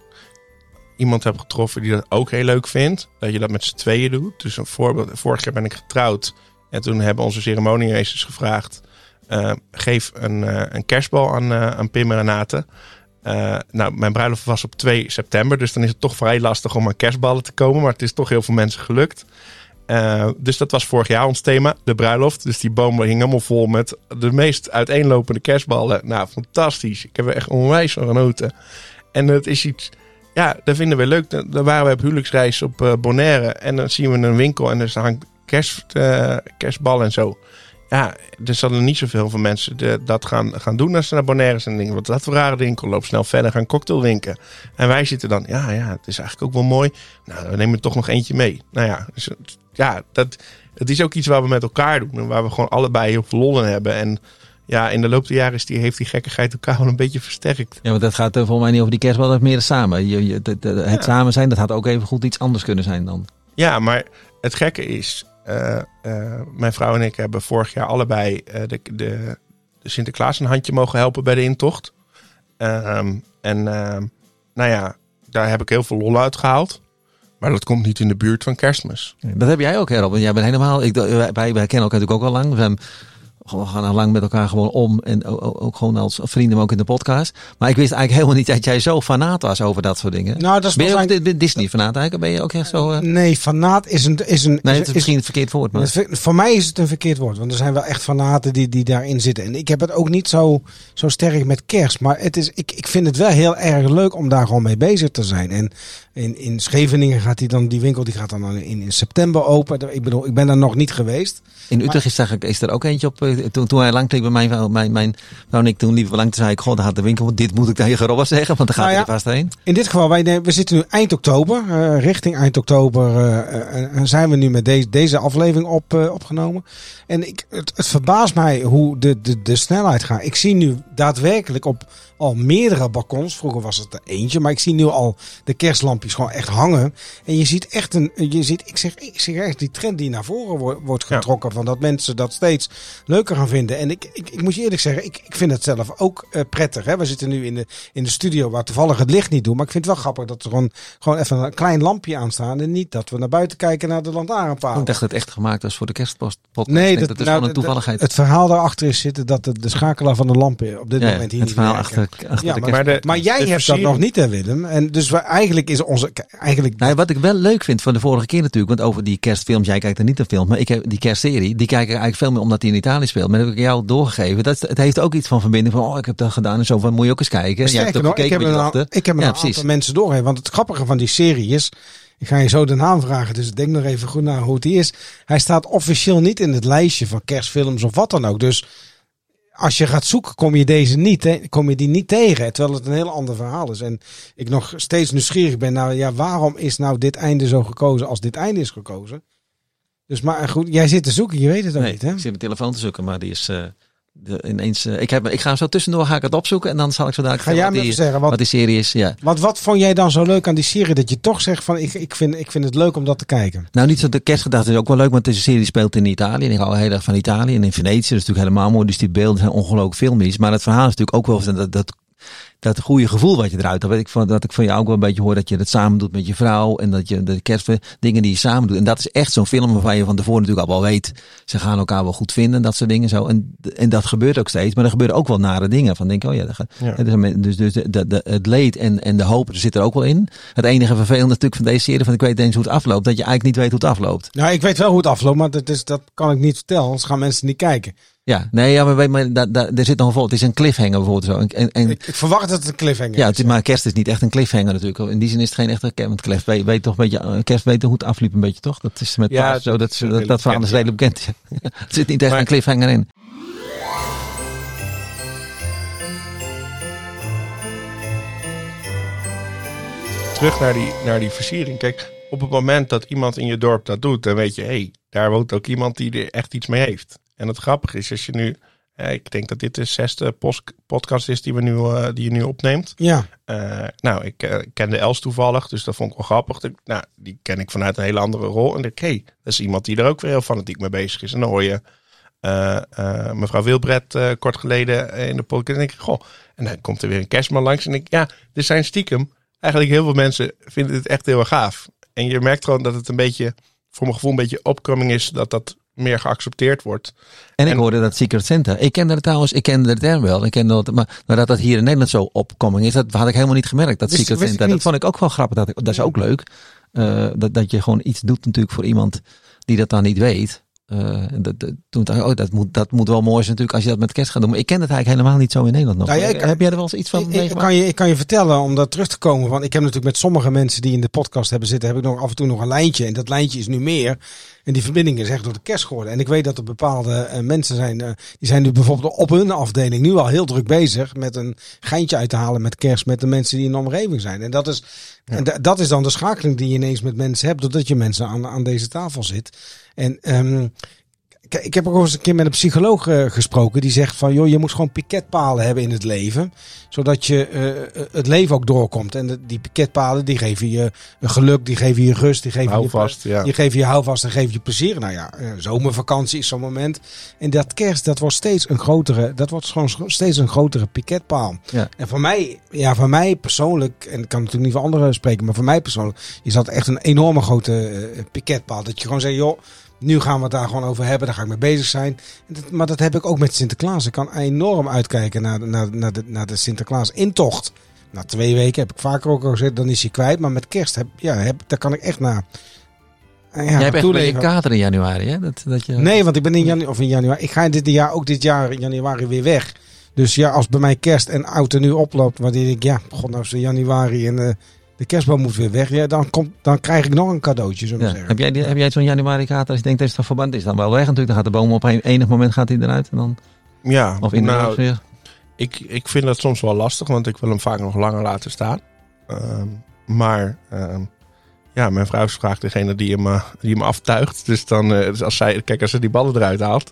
iemand heb getroffen die dat ook heel leuk vindt. Dat je dat met z'n tweeën doet. Dus een voorbeeld. Vorig jaar ben ik getrouwd. En toen hebben onze ceremoniemeesters gevraagd. eh, geef een, een kerstbal aan, aan Pim en Renate. Eh, nou, mijn bruiloft was op 2 september. Dus dan is het toch vrij lastig om aan kerstballen te komen. Maar het is toch heel veel mensen gelukt. Eh, dus dat was vorig jaar ons thema, de bruiloft. Dus die boom hing helemaal vol met de meest uiteenlopende kerstballen. Nou, fantastisch. Ik heb er echt onwijs van genoten. En het is iets, ja, dat vinden we leuk. Dan waren we op huwelijksreis op eh, Bonaire. En dan zien we een winkel en er hangt kerst, kerstballen en zo. Ja, er zullen niet zoveel van mensen de- dat gaan, gaan doen als ze naar Bonaire zijn. En denken, wat dat voor rare winkel? Loop snel verder, gaan cocktail drinken. En wij zitten dan, ja, ja, het is eigenlijk ook wel mooi. Nou, we nemen er toch nog eentje mee. Nou ja, dus, ja dat, het is ook iets waar we met elkaar doen. En waar we gewoon allebei heel veel lol in hebben. En ja, in de loop der jaren is die, heeft die gekkigheid elkaar wel een beetje versterkt. Ja, want dat gaat uh, volgens mij niet over die kerstbal, dat meer samen. Je, je, het samen zijn, dat had ook even goed iets anders kunnen zijn dan. Ja, maar het gekke is, eh, eh, mijn vrouw en ik hebben vorig jaar allebei eh, de, de, de Sinterklaas een handje mogen helpen bij de intocht. Ehm, en ehm, nou ja, daar heb ik heel veel lol uit gehaald. Maar dat komt niet in de buurt van kerstmis. Dat heb jij ook, hè, Rob. Jij bent helemaal. Ik, wij, kennen elkaar natuurlijk ook al lang. We we gaan al lang met elkaar gewoon om. En ook, gewoon als vrienden, maar ook in de podcast. Maar ik wist eigenlijk helemaal niet dat jij zo fanaat was over dat soort dingen. Nou, dat is ben je een- de Disney-fanaat eigenlijk? Ben je ook echt zo... eh, Nee, fanaat is een... Is een nee, het is misschien het verkeerd woord, maar... voor mij is het een verkeerd woord. Want er zijn wel echt fanaten die, die daarin zitten. En ik heb het ook niet zo, zo sterk met kerst. Maar het is, ik, ik vind het wel heel erg leuk om daar gewoon mee bezig te zijn. En in, in Scheveningen gaat die dan... Die winkel die gaat dan in, in september open. Ik bedoel, ik ben daar nog niet geweest. In Utrecht is, er, is er ook eentje op. eh, Toen, toen hij lang liep bij mijn vrouw, mijn, mijn vrouw en ik, toen liepen we lang, toen zei ik, god, gaat de winkel. Dit moet ik tegen Robert zeggen, want dan gaat Nou hij er vast heen. In dit geval, wij, we zitten nu eind oktober. eh, richting eind oktober en zijn we nu met deze, deze aflevering op, opgenomen. En ik, het, het verbaast mij hoe de, de, de snelheid gaat. Ik zie nu daadwerkelijk op al meerdere balkons. Vroeger was het er eentje, maar ik zie nu al de kerstlampjes gewoon echt hangen. En je ziet echt een, je ziet, ik zeg, ik zeg echt die trend die naar voren wordt, Ja. getrokken. Van dat mensen dat steeds leuker gaan vinden. En ik, ik, ik moet je eerlijk zeggen, ik, ik vind het zelf ook eh, prettig. Hè? We zitten nu in de, in de studio waar toevallig het licht niet doet. Maar ik vind het wel grappig dat er gewoon, gewoon even een klein lampje aan staat. En niet dat we naar buiten kijken naar de lantaarnpaal. Ik dacht dat het echt gemaakt was voor de kerstpost. Nee, dat, is nou, gewoon een toevalligheid. Het verhaal daarachter is zitten dat de, de schakelaar van de lampen op dit ja, moment hier het niet verhaal werken. achter, achter Ja, de maar-. Maar, de, Maar jij de hebt dat nog niet, hè Willem. En dus we, eigenlijk is onze... Eigenlijk, Nou, wat ik wel leuk vind van de vorige keer natuurlijk, want over die kerstfilms, jij kijkt er niet naar films, maar ik heb die kerstserie, die kijk ik eigenlijk veel meer omdat die in Italië speelt. Maar dat heb ik jou doorgegeven. Dat, het heeft ook iets van verbinding van, oh, ik heb dat gedaan en zo, van moet je ook eens kijken. Jij hebt ook nog, ik gekeken heb met een, ik heb een Ja, aantal precies. mensen doorgegeven. Want het grappige van die serie is... Ik ga je zo de naam vragen, dus denk nog even goed naar hoe het is. Hij staat officieel niet in het lijstje van kerstfilms of wat dan ook. Dus als je gaat zoeken, kom je deze niet, hè, kom je die niet tegen. Terwijl het een heel ander verhaal is. En ik nog steeds nieuwsgierig ben naar, ja, waarom is nou dit einde zo gekozen als dit einde is gekozen? Dus maar goed, jij zit te zoeken, je weet het ook Nee, niet, hè? ik zit mijn telefoon te zoeken, maar die is eh, de, ineens. eh, ik, heb, ik ga hem zo tussendoor ga ik het opzoeken en dan zal ik zo dadelijk Ga jij wat, die, zeggen, wat, wat die serie is. Ja. Want wat vond jij dan zo leuk aan die serie? Dat je toch zegt van ik, ik, vind, ik vind het leuk om dat te kijken. Nou, niet zo de kerstgedachte is ook wel leuk, want deze serie speelt in Italië. En ik hou heel erg van Italië. En in Venetië, dat is natuurlijk helemaal mooi. Dus die beelden zijn ongelooflijk filmisch. Maar het verhaal is natuurlijk ook wel, dat, dat, dat goede gevoel wat je eruit had. Weet ik van, dat ik van jou ook wel een beetje hoor dat je het samen doet met je vrouw. En dat je de kerstdingen die je samen doet. En dat is echt zo'n film waarvan je van tevoren natuurlijk al wel weet. Ze gaan elkaar wel goed vinden. Dat soort dingen zo. En, en dat gebeurt ook steeds. Maar er gebeuren ook wel nare dingen. Van denk oh ja, dat gaat, Ja. dus, dus de, de, de- het leed en, en de hoop er zit er ook wel in. Het enige vervelende natuurlijk van deze serie, van ik weet eens hoe het afloopt. Dat je eigenlijk niet weet hoe het afloopt. Nou, ik weet wel hoe het afloopt, maar dat, is, dat kan ik niet vertellen. Anders gaan mensen niet kijken. Ja, nee, ja, maar, maar da, da, er zit nog een vol. Het is een cliffhanger bijvoorbeeld zo. En, en, Ik, ik verwacht dat het een cliffhanger ja, is. is- maar kerst is niet echt een cliffhanger natuurlijk. In die zin is het geen echte kerst. Want kerst weet, weet toch een beetje, eh, kerst weet hoe het afliep een beetje toch? Dat is met Ja, paas zo. Dat, dat dat, verhaal is redelijk bekend. ja. er zit niet echt Maar- een cliffhanger in. terug naar die, naar die versiering. Kijk, op het moment dat iemand in je dorp dat doet, dan weet je, hé, hey, daar woont ook iemand die er echt iets mee heeft. En het grappige is, als je nu, eh, ik denk dat dit de zesde podcast is die, we nu, eh, die je nu opneemt. Ja, Eh, nou, ik eh, kende Els toevallig, dus dat vond ik wel grappig. Nou, die ken ik vanuit een hele andere rol. En ik, hé, hey, dat is iemand die er ook weer heel fanatiek mee bezig is. En dan hoor je mevrouw Wilbred kort geleden in de podcast. En denk ik, goh, en dan komt er weer een kerstman langs. En ik, ja, er zijn stiekem eigenlijk heel veel mensen vinden het echt heel erg gaaf. En je merkt gewoon dat het een beetje, voor mijn gevoel, een beetje opkoming is dat dat meer geaccepteerd wordt. En ik En- hoorde dat Secret Santa. Ik kende het trouwens, ik kende de term wel. Ik kende dat, maar, maar dat dat hier in Nederland zo opkoming is, dat had ik helemaal niet gemerkt. Dat Wist- Secret wist Santa. Dat vond ik ook wel grappig. Dat, ik- dat is ook leuk. Eh, dat, dat je gewoon iets doet natuurlijk voor iemand die dat dan niet weet. Eh, dat, dat, toen dacht ik, oh, dat moet, dat moet wel mooi zijn natuurlijk als je dat met kerst gaat doen. Maar ik ken het eigenlijk helemaal niet zo in Nederland nog. Nou ja, ik- Heb jij er wel eens iets van ik, kan je, ik kan je vertellen, om daar terug te komen. Want ik heb natuurlijk met sommige mensen die in de podcast hebben zitten, heb ik nog af en toe nog een lijntje. En dat lijntje is nu meer. En die verbinding is echt door de kerst geworden. En ik weet dat er bepaalde eh, mensen zijn, eh, die zijn nu bijvoorbeeld op hun afdeling nu al heel druk bezig met een geintje uit te halen met kerst met de mensen die in de omgeving zijn. En dat is, en da- dat is dan de schakeling die je ineens met mensen hebt, doordat je mensen aan, aan deze tafel zit. En ehm, Ik heb ook eens een keer met een psycholoog eh, gesproken. Die zegt van, joh, je moet gewoon piketpalen hebben in het leven. Zodat je eh, het leven ook doorkomt. En de- die piketpalen, die geven je geluk, die geven je rust, die geven Hou je vast, ja. Die geven je houvast en geven je plezier. Nou ja, eh, zomervakantie is zo'n moment. En dat kerst, dat wordt steeds een grotere, dat wordt gewoon steeds een grotere piketpaal. Ja. En voor mij, ja, voor mij persoonlijk, en ik kan natuurlijk niet voor anderen spreken, maar voor mij persoonlijk is dat echt een enorme grote eh, piketpaal. Dat je gewoon zegt, joh, nu gaan we het daar gewoon over hebben, daar ga ik mee bezig zijn. Maar dat heb ik ook met Sinterklaas. Ik kan enorm uitkijken naar, de- naar, naar, de, naar de Sinterklaas intocht. Na twee weken heb ik vaker ook al gezegd, dan is hij kwijt. Maar met kerst, heb, ja, heb, daar kan ik echt naar. eh, Ja, Jij hebt echt een in januari, hè? Dat, dat je... Nee, want ik ben in januari, of in januari. Ik ga dit jaar ook dit jaar in januari weer weg. Dus ja, als bij mij kerst en oud er nu oploopt, wanneer ik ja, god nou is januari en eh, de kerstboom moet weer weg, ja, dan komt, dan krijg ik nog een cadeautje, we Ja. zeggen. Heb jij, die- heb jij zo'n januari kater als je denkt dat is toch verband is dan wel weg natuurlijk. Dan gaat de boom op een enig moment gaat hij eruit en dan Ja, of in de nou, weer. ik, ik vind dat soms wel lastig, want ik wil hem vaak nog langer laten staan. Ehm, maar ehm, ja, mijn vrouw is vaak degene die hem, eh, die hem aftuigt. Dus dan, eh, dus als zij, kijk, als ze die ballen eruit haalt,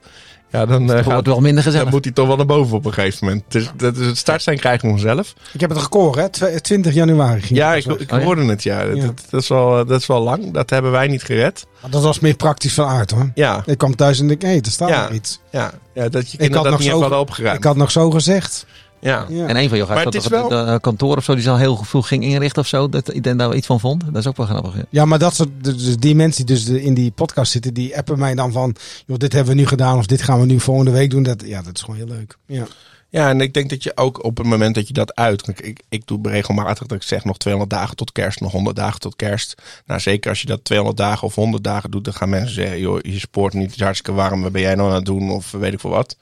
ja, dan, eh, Het gaat, wordt wel minder gezellig. dan moet hij toch wel naar boven op een gegeven moment. Dus dat is het startsein krijgen we zelf. Ik heb het record, hè? Tw- 20 januari ging Ja, het ik, ik Oh ja? hoorde het, ja. Dat, Ja. dat, dat is wel, eh, dat is wel lang. Dat hebben wij niet gered. Maar dat was meer praktisch van aard, hoor. Ja, Ik kwam thuis en dacht, hé, hey, er staat Ja. nog iets. ja, ja dat je had kinderen dat nog niet zo hadden opgeruimd. Ik had nog zo gezegd. Ja. Ja. En een van je Maar gaat het wel- eh, kantoor of zo die zal heel vroeg ging inrichten of zo. Dat iedereen daar wel iets van vond. Dat is ook wel grappig. Ja. Ja, maar dat soort, dus die mensen die dus in die podcast zitten, die appen mij dan van, joh, dit hebben we nu gedaan of dit gaan we nu volgende week doen. Dat, ja, dat is gewoon heel leuk. Ja. Ja, en ik denk dat je ook op het moment dat je dat uit. Ik, ik, ik doe regelmatig dat ik zeg nog 200 dagen tot kerst, nog 100 dagen tot kerst. Nou, zeker als je dat 200 dagen of 100 dagen doet, dan gaan mensen zeggen: joh, je spoort niet, het is hartstikke warm, wat ben jij nou aan het doen? Of weet ik veel wat.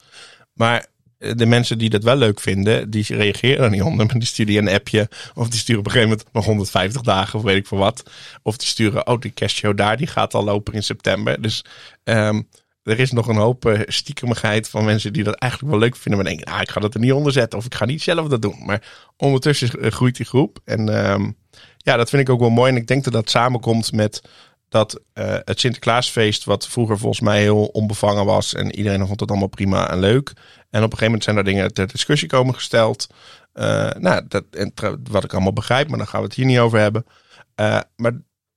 Maar de mensen die dat wel leuk vinden, die reageren er niet onder. Maar die sturen een appje. Of die sturen op een gegeven moment nog 150 dagen of weet ik veel wat. Of die sturen, oh, die kerstshow daar, die gaat al lopen in september. Dus ehm, er is nog een hoop eh, stiekemigheid van mensen die dat eigenlijk wel leuk vinden. Maar denken, ah, ik ga dat er niet onder zetten. Of ik ga niet zelf dat doen. Maar ondertussen eh, groeit die groep. En ehm, ja, dat vind ik ook wel mooi. En ik denk dat dat samenkomt met dat eh, het Sinterklaasfeest, wat vroeger volgens mij heel onbevangen was. En iedereen vond het allemaal prima en leuk. En op een gegeven moment zijn er dingen ter discussie komen gesteld. Eh, nou, dat, en wat ik allemaal begrijp, maar daar gaan we het hier niet over hebben. Eh, maar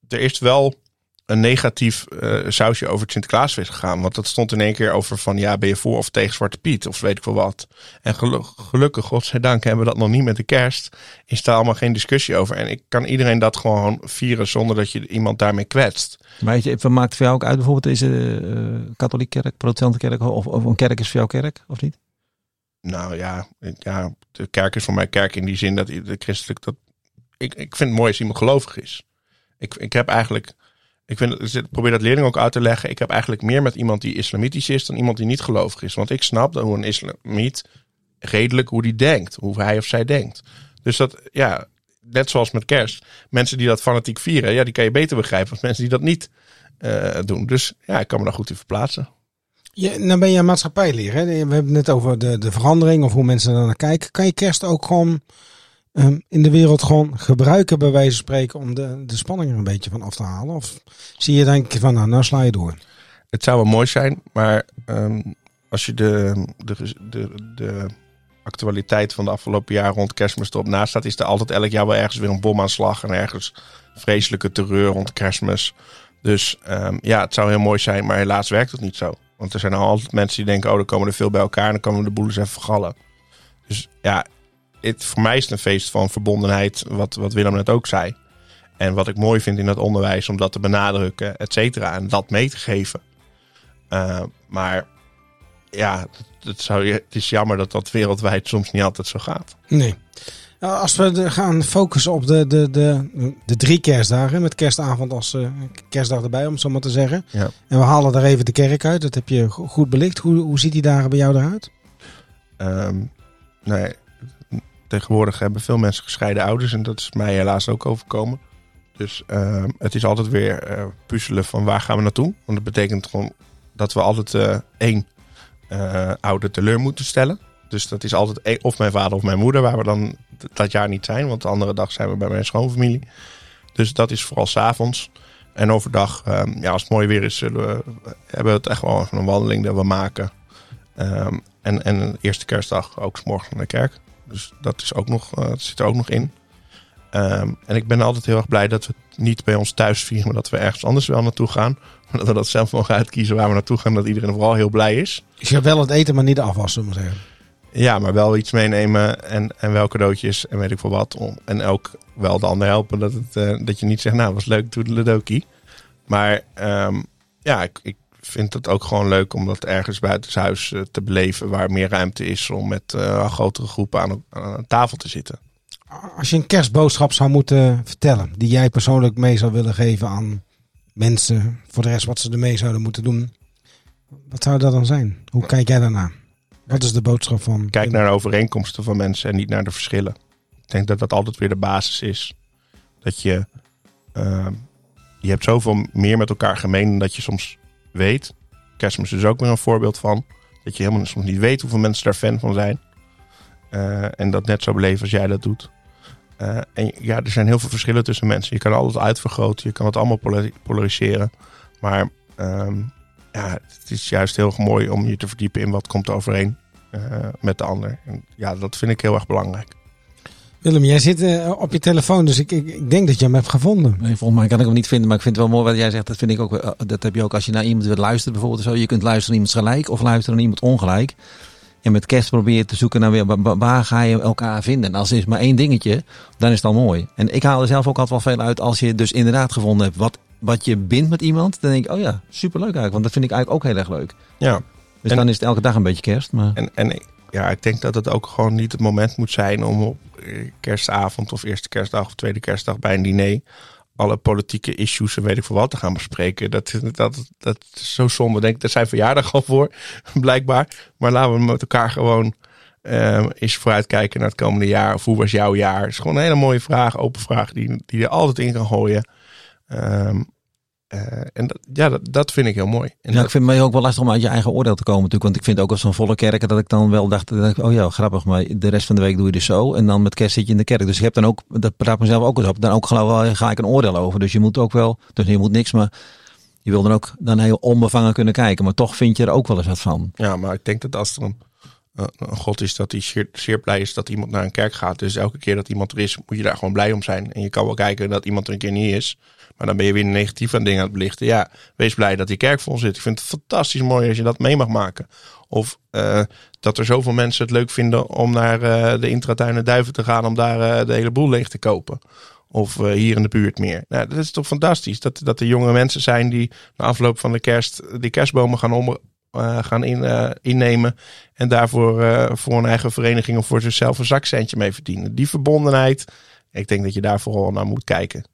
er is wel een negatief eh, sausje over het Sinterklaasfeest gegaan. Want dat stond in één keer over van ja, ben je voor of tegen Zwarte Piet of weet ik wel wat. En gelu- gelukkig, godzijdank, hebben we dat nog niet met de kerst. Is daar allemaal geen discussie over. En ik kan iedereen dat gewoon vieren zonder dat je iemand daarmee kwetst. Maar weet je, maakt voor jou ook uit bijvoorbeeld deze eh katholiek kerk, protestante kerk of, of een kerk is voor jou kerk of niet? Nou ja, ja, de kerk is voor mij kerk in die zin dat de christelijk dat. Ik, ik vind het mooi als iemand gelovig is. Ik, ik heb eigenlijk. Ik vind, ik probeer dat leerling ook uit te leggen. Ik heb eigenlijk meer met iemand die islamitisch is dan iemand die niet gelovig is. Want ik snap dat hoe een islamiet redelijk hoe die denkt, hoe hij of zij denkt. Dus dat, ja, net zoals met kerst. Mensen die dat fanatiek vieren, ja, die kan je beter begrijpen dan mensen die dat niet eh, doen. Dus ja, ik kan me daar goed in verplaatsen. Je, nou ben je een maatschappijleer. Hè? We hebben het net over de, de verandering of hoe mensen er naar kijken. Kan je kerst ook gewoon ehm, in de wereld gewoon gebruiken, bij wijze van spreken, om de, de spanning er een beetje van af te halen? Of zie je denk je van, nou, nou sla je door? Het zou wel mooi zijn, maar ehm, als je de, de, de, de actualiteit van de afgelopen jaar rond kerstmis erop naast staat, is er altijd elk jaar wel ergens weer een bomaanslag en ergens vreselijke terreur rond kerstmis. Dus ehm, ja, het zou heel mooi zijn, maar helaas werkt het niet zo. Want er zijn al altijd mensen die denken, oh, dan komen er veel bij elkaar en dan komen de boel eens even vergallen. Dus ja, het, voor mij is het een feest van verbondenheid, wat, wat Willem net ook zei. En wat ik mooi vind in het onderwijs, om dat te benadrukken, et cetera, en dat mee te geven. Uh, maar ja, het, zou, het is jammer dat dat wereldwijd soms niet altijd zo gaat. Nee. Nou, als we gaan focussen op de, de, de, de drie kerstdagen, met kerstavond als eh, kerstdag erbij, om het zo maar te zeggen. Ja. En we halen daar even de kerk uit, dat heb je go- goed belicht. Hoe, hoe ziet die dagen bij jou eruit? Ehm, nee, tegenwoordig hebben veel mensen gescheiden ouders en dat is mij helaas ook overkomen. Dus ehm, het is altijd weer eh, puzzelen van waar gaan we naartoe. Want dat betekent gewoon dat we altijd eh, één ouder teleur moeten stellen. Dus dat is altijd één- of mijn vader of mijn moeder, waar we dan dat jaar niet zijn. Want de andere dag zijn we bij mijn schoonfamilie. Dus dat is vooral s'avonds. En overdag, ehm, ja, als het mooi weer is, hebben we het echt wel een wandeling dat we maken. Ehm, en, en de eerste kerstdag ook 's naar de kerk. Dus dat, is ook nog, eh, dat zit er ook nog in. Ehm, en ik ben altijd heel erg blij dat we het niet bij ons thuis vieren, maar dat we ergens anders wel naartoe gaan. Maar dat we dat zelf mogen uitkiezen waar we naartoe gaan. Dat iedereen vooral heel blij is. Dus je hebt wel het eten, maar niet de afwas, zullen we zeggen. Ja, maar wel iets meenemen en, en wel cadeautjes en weet ik veel wat. Om, en ook wel de ander helpen. Dat, het, eh, dat je niet zegt, nou was leuk, doe de Ledoki. Maar ehm, ja, ik, ik vind het ook gewoon leuk om dat ergens buitenshuis eh, te beleven. Waar meer ruimte is om met eh, grotere groepen aan, aan een tafel te zitten. Als je een kerstboodschap zou moeten vertellen, die jij persoonlijk mee zou willen geven aan mensen, voor de rest wat ze ermee zouden moeten doen, wat zou dat dan zijn? Hoe kijk jij daarna? Wat is de boodschap van? Kijk naar de overeenkomsten van mensen en niet naar de verschillen. Ik denk dat dat altijd weer de basis is. Dat je, ehm, je hebt zoveel meer met elkaar gemeen dan dat je soms weet. Kerstmis is ook weer een voorbeeld van. Dat je helemaal soms niet weet hoeveel mensen daar fan van zijn. Eh, en dat net zo beleven als jij dat doet. Eh, en ja, er zijn heel veel verschillen tussen mensen. Je kan alles uitvergroten, je kan het allemaal polari- polariseren. Maar ehm, ja, het is juist heel mooi om je te verdiepen in wat komt er overeen eh, met de ander. En ja, dat vind ik heel erg belangrijk. Willem, jij zit eh, op je telefoon, dus ik, ik, ik denk dat je hem hebt gevonden. Nee, volgens mij kan ik hem niet vinden, maar ik vind het wel mooi wat jij zegt. Dat vind ik ook. eh, Dat heb je ook als je naar iemand wilt luisteren, bijvoorbeeld. Zo. Je kunt luisteren naar iemand gelijk of luisteren naar iemand ongelijk. En met kerst probeer je te zoeken naar weer, wa- wa- waar ga je elkaar vinden. En als er is maar één dingetje, dan is het al mooi. En ik haal er zelf ook altijd wel veel uit als je dus inderdaad gevonden hebt wat, wat je bindt met iemand. Dan denk ik, oh ja, superleuk eigenlijk. Want dat vind ik eigenlijk ook heel erg leuk. Ja, Dus En- dan is het elke dag een beetje kerst. Maar en, en ja, ik denk dat het ook gewoon niet het moment moet zijn om op eh, kerstavond of eerste kerstdag of tweede kerstdag bij een diner alle politieke issues en weet ik veel wat te gaan bespreken. Dat, dat, dat is zo zonde. Denk, daar zijn verjaardag al voor, blijkbaar. Maar laten we met elkaar gewoon eh, eens vooruitkijken naar het komende jaar. Of hoe was jouw jaar? Het is gewoon een hele mooie vraag, open vraag, die, die je er altijd in kan gooien. Ehm, eh, en dat, ja, dat, dat vind ik heel mooi. En ja, dat- ik vind het mij ook wel lastig om uit je eigen oordeel te komen natuurlijk. Want ik vind ook als zo'n volle kerk dat ik dan wel dacht, dat ik, oh ja, grappig. Maar de rest van de week doe je dus zo. En dan met kerst zit je in de kerk. Dus ik heb dan ook, dat praat mezelf ook eens op. Dan ook geloof wel, ga ik een oordeel over. Dus je moet ook wel, dus je moet niks, maar je wil dan ook dan heel onbevangen kunnen kijken. Maar toch vind je er ook wel eens wat van. Ja, maar ik denk dat als er een, eh, een God is dat hij zeer, zeer blij is dat iemand naar een kerk gaat. Dus elke keer dat iemand er is, moet je daar gewoon blij om zijn. En je kan wel kijken dat iemand er een keer niet is. Maar dan ben je weer negatief aan dingen aan het belichten. Ja, wees blij dat die kerk vol zit. Ik vind het fantastisch mooi als je dat mee mag maken. Of uh, dat er zoveel mensen het leuk vinden om naar uh, de Intratuinen Duiven te gaan om daar uh, de hele boel leeg te kopen. Of hier in de buurt meer. Nou, dat is toch fantastisch. Dat, dat er jonge mensen zijn die na afloop van de kerst die kerstbomen gaan, om, gaan in, innemen. En daarvoor voor een eigen vereniging of voor zichzelf een zakcentje mee verdienen. Die verbondenheid. Ik denk dat je daar vooral naar moet kijken.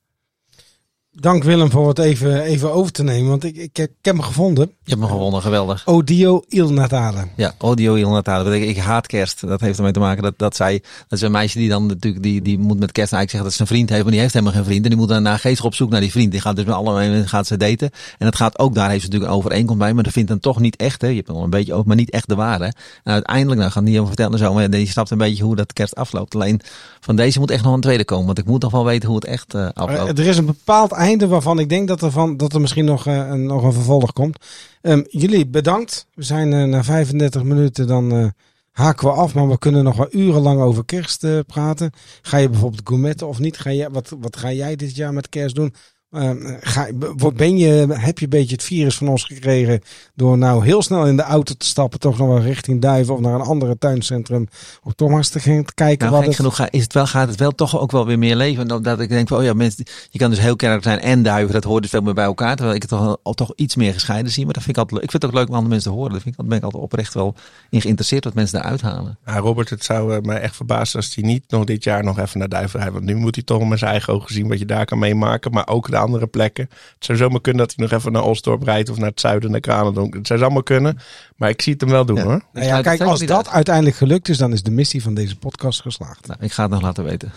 Dank Willem voor het even, even over te nemen, want ik, ik, heb, ik heb hem gevonden. Je hebt hem gevonden, geweldig. Odio Il Natale. Ja, Odio Il Natale. Ik, ik haat kerst. Dat heeft ermee te maken dat, dat zij, dat is een meisje die dan natuurlijk, die, die moet met kerst eigenlijk zeggen dat ze een vriend heeft, maar die heeft helemaal geen vriend. En die moet dan naar geestig op zoek naar die vriend. Die gaat dus met alle gaat ze daten. En dat gaat ook, daar heeft ze natuurlijk een overeenkomst bij, maar dat vindt dan toch niet echt, hè. Je hebt wel een beetje ook, maar niet echt de ware. En uiteindelijk, nou gaan die hem vertellen zo, maar je snapt een beetje hoe dat kerst afloopt. Alleen van deze moet echt nog een tweede komen, want ik moet nog wel weten hoe het echt uh, afloopt. Er is een bepaald einde waarvan ik denk dat er, van, dat er misschien nog, uh, een, nog een vervolg komt. Um, jullie bedankt. We zijn uh, na 35 minuten dan uh, haken we af, maar we kunnen nog wel urenlang over kerst praten. Ga je bijvoorbeeld gourmetten of niet? Ga je, wat, wat ga jij dit jaar met kerst doen? Uh, ga, ben je, heb je een beetje het virus van ons gekregen door nou heel snel in de auto te stappen, toch nog wel richting Duiven of naar een andere tuincentrum, of toch maar eens te gaan kijken nou, wat het... genoeg is het wel, gaat het wel toch ook wel weer meer leven. Dan dat ik denk van, oh ja, mensen, je kan dus heel kerk zijn en Duiven, dat hoort dus veel meer bij elkaar, terwijl ik het toch, al, toch iets meer gescheiden zie. Maar dat vind ik altijd, ik vind het ook leuk om andere mensen te horen. Dat vind ik, ben ik altijd oprecht wel in geïnteresseerd wat mensen daar uithalen. Ja, Robert, het zou uh, mij echt verbazen als hij niet nog dit jaar nog even naar Duiven rijdt, want nu moet hij toch met zijn eigen ogen zien wat je daar kan meemaken, maar ook de andere plekken. Het zou zomaar kunnen dat hij nog even naar Osdorp rijdt of naar het zuiden, naar Kranendonk. Het zou allemaal kunnen, maar ik zie het hem wel doen ja. hoor. Nou ja, kijk, als dat uiteindelijk gelukt is, dan is de missie van deze podcast geslaagd. Nou, ik ga het nog laten weten.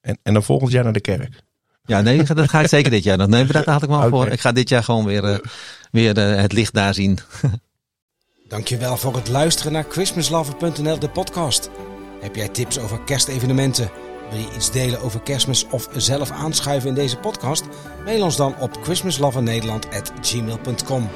En, en dan volgend jaar naar de kerk. Ja, nee, dat ga ik zeker dit jaar nog. Nee, daar had ik wel okay. voor. Ik ga dit jaar gewoon weer, uh, weer uh, het licht daar zien. Dankjewel voor het luisteren naar Christmaslover.nl, de podcast. Heb jij tips over kerstevenementen? Wil je iets delen over kerstmis of zelf aanschuiven in deze podcast? Mail ons dan op christmaslovernederland.gmail.com.